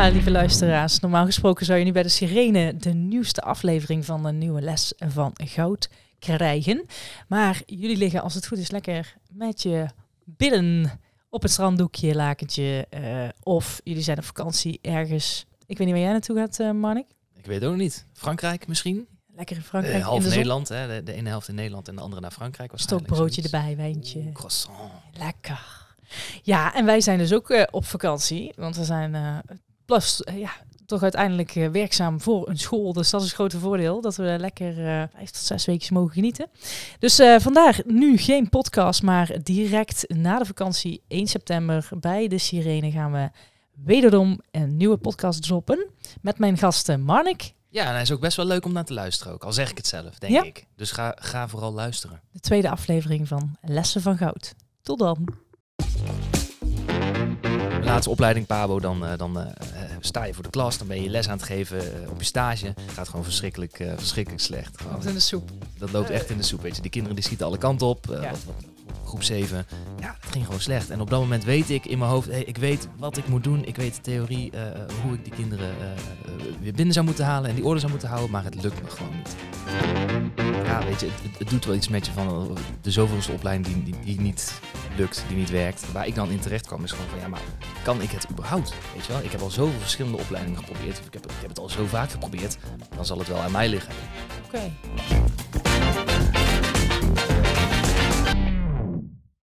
Ja, lieve luisteraars. Normaal gesproken zou je nu bij de Sirene de nieuwste aflevering van de nieuwe les van goud krijgen. Maar jullie liggen, als het goed is, lekker met je billen op het stranddoekje, lakentje. eh, of jullie zijn op vakantie ergens. Ik weet niet waar jij naartoe gaat, uh, Marnik. Ik weet ook niet. Frankrijk misschien? Lekker in Frankrijk. Eh, half in de zon. Nederland, hè? De, de ene helft in Nederland en de andere naar Frankrijk. Stokbroodje erbij, wijntje. Oeh, croissant. Lekker. Ja, en wij zijn dus ook op vakantie. Want we zijn plus, eh, ja, toch uiteindelijk eh, werkzaam voor een school. Dus dat is het grote voordeel. Dat we lekker eh, vijf tot zes weken mogen genieten. Dus eh, vandaar nu geen podcast. Maar direct na de vakantie, 1 september, bij de Sirene gaan we wederom een nieuwe podcast droppen. Met mijn gasten Marnik. Ja, en hij is ook best wel leuk om naar te luisteren ook. Al zeg ik het zelf, denk Ja. ik. Dus ga, ga vooral luisteren. De tweede aflevering van Lessen van Goud. Tot dan. Laatste opleiding Pabo, dan, dan sta je voor de klas. Dan ben je les aan het geven eh, op je stage. gaat gewoon verschrikkelijk, eh, verschrikkelijk slecht. Gewoon. in de soep. Dat loopt echt in de soep, weet je. Die kinderen die schieten alle kanten op. eh, Ja. wat, wat, groep 7. Ja, het ging gewoon slecht. En op dat moment weet ik in mijn hoofd, hey, ik weet wat ik moet doen. Ik weet de theorie, hoe ik die kinderen weer binnen zou moeten halen en die orde zou moeten houden. Maar het lukt me gewoon niet. Ja, weet je, het, het doet wel iets met je van de zoveelste opleiding die, die, die niet lukt, die niet werkt. Waar ik dan in terecht kwam is gewoon van, ja, maar kan ik het überhaupt? Weet je wel, ik heb al zoveel verschillende opleidingen geprobeerd. Ik heb, ik heb het al zo vaak geprobeerd. Dan zal het wel aan mij liggen. Oké.